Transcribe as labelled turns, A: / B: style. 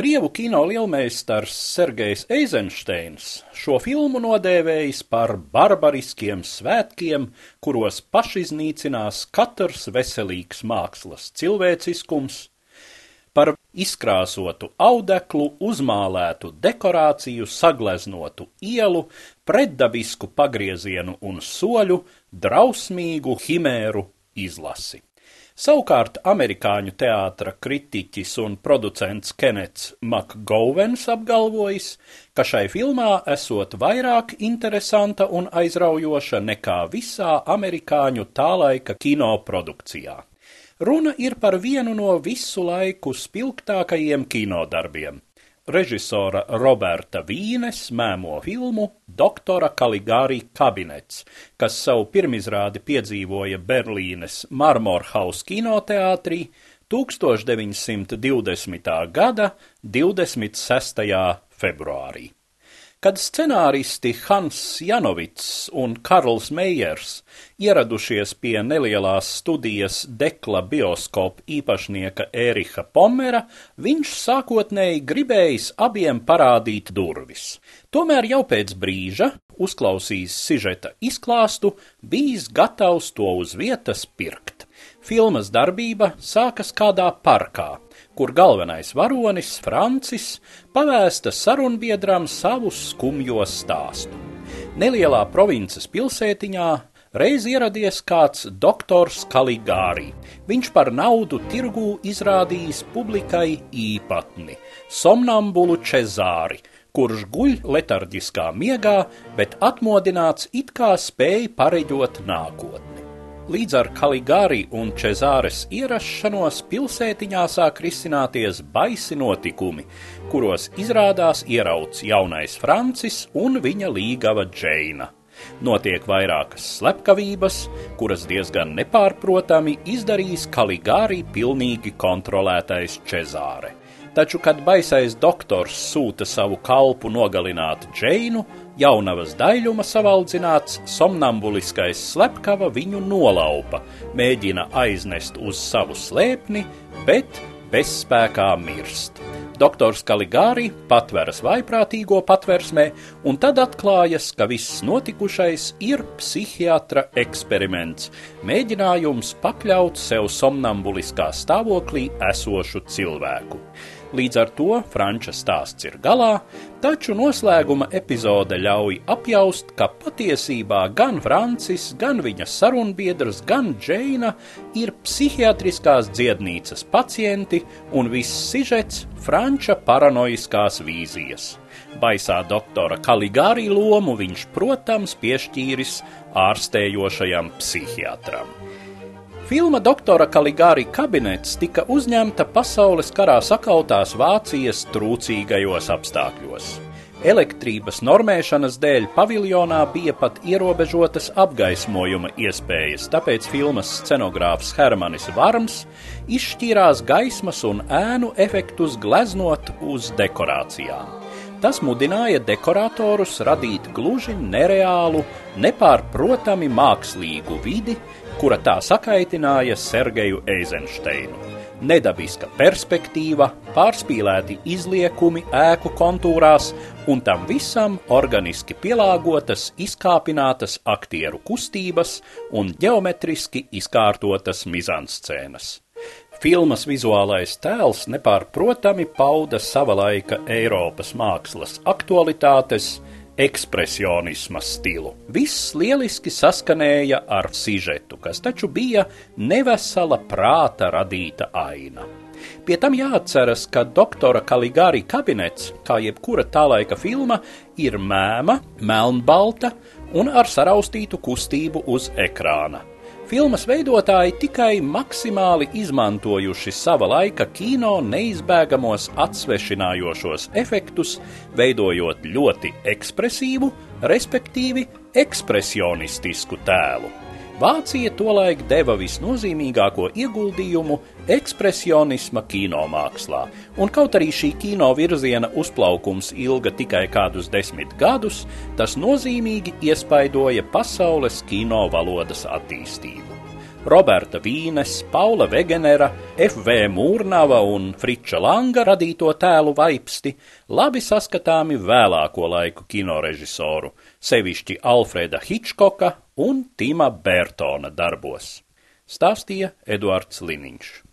A: Krievu kino lielmeistars Sergejs Eizensteins šo filmu nodēvējis par barbariskiem svētkiem, kuros pašiznīcinās katrs veselīgs mākslas cilvēciskums, par izkrāsotu audeklu, uzmālētu dekorāciju, sagleznotu ielu, pretdabisku pagriezienu un soļu, drausmīgu himēru izlasi. Savukārt amerikāņu teātra kritiķis un producents Kenets Makgovens apgalvojis, ka šai filmā esot vairāk interesanta un aizraujoša nekā visā amerikāņu tā laika kino produkcijā. Runa ir par vienu no visu laiku spilgtākajiem kinodarbiem režisora Roberta Vīnes mēmo filmu Doktora Kaligāri kabinets, kas savu pirmizrādi piedzīvoja Berlīnes Marmorhaus kinoteātrī 1920. gada 26. februārī kad scenāristi Hans Janovits un Karls Meijers ieradušies pie nelielās studijas Dekla bioskopa īpašnieka Ēriha Pomera, viņš sākotnēji gribējis abiem parādīt durvis. Tomēr jau pēc brīža, uzklausījis sižeta izklāstu, bijis gatavs to uz vietas pirkt. Filmas darbība sākas kādā parkā, kur galvenais varonis, Francis, pavēsta sarunbiedram savu skumjo stāstu. Nelielā provinces pilsētiņā reiz ieradies kāds doktors Kaligāri. Viņš par naudu tirgū izrādījis publikai īpatni - somnambulu Čezāri, kurš guļ letarģiskā miegā, bet atmodināts it kā spēj pareģot nākotni. Līdz ar Kaligāri un Čezāres ierašanos pilsētiņā sāk risināties baisi notikumi, kuros izrādās ierauts jaunais Francis un viņa līgava Džeina. Notiek vairākas slepkavības, kuras diezgan nepārprotami izdarīs Kaligāri pilnīgi kontrolētais Čezāre. Taču, kad baisais doktors sūta savu kalpu nogalināt Džeinu, jaunavas daļuma savaldzināts, somnambuliskais slepkava viņu nolaupa, mēģina aiznest uz savu slēpni, bet bezspēkā mirst. Doktors Kaligāri patveras vaiprātīgo patversmē, un tad atklājas, ka viss notikušais ir psihiatra eksperiments, mēģinājums pakļaut sev somnambuliskā stāvoklī esošu cilvēku. Līdz ar to Franča stāsts ir galā, taču noslēguma epizode ļauj apjaust, ka patiesībā gan Francis, gan viņa sarunbiedrs, gan Džeina ir psihiatriskās dziednīcas pacienti un viss sižets Franča paranoiskās vīzijas. Baisā doktora Kaligārī lomu viņš, protams, piešķīris ārstējošajam psihiatram. Filma doktora Kaligāri kabinets tika uzņemta pasaules karā sakautās Vācijas trūcīgajos apstākļos. Elektrības normēšanas dēļ paviljonā bija pat ierobežotas apgaismojuma iespējas, tāpēc filmas scenogrāfs Hermanis Varms izšķīrās gaismas un ēnu efektus gleznot uz dekorācijām. Tas mudināja dekoratorus radīt gluži nereālu, nepārprotami mākslīgu vidi, kura tā sakaitināja Sergeju Eizensteinu. Nedabiska perspektīva, pārspīlēti izliekumi ēku kontūrās un tam visam organiski pielāgotas, izkāpinātas aktieru kustības un ģeometriski izkārtotas mizanscēnas. Filmas vizuālais tēls nepārprotami pauda sava laika Eiropas mākslas aktualitātes, ekspresionisma stilu. Viss lieliski saskanēja ar sižetu, kas taču bija nevesela prāta radīta aina. Pie tam jāatceras, ka doktora Kaligāri kabinets, kā jebkura tā laika filma, ir mēma, melnbalta un ar saraustītu kustību uz ekrāna. Filmas veidotāji tikai maksimāli izmantojuši sava laika kino neizbēgamos atsvešinājošos efektus, veidojot ļoti ekspresīvu, respektīvi ekspresionistisku tēlu. Vācija tolaik deva visnozīmīgāko ieguldījumu ekspresionisma kinomākslā, un kaut arī šī kino virziena uzplaukums ilga tikai kādus desmit gadus, tas nozīmīgi iespaidoja pasaules kino valodas attīstību. Roberta Vīnes, Paula Vegenera, F.V. Mūrnava un Friča Langa radīto tēlu vaipsti labi saskatāmi vēlāko laiku kinorežisoru, sevišķi Alfreda Hitchkoka un Tima Bērtona darbos. Stāstīja Eduards Liniņš.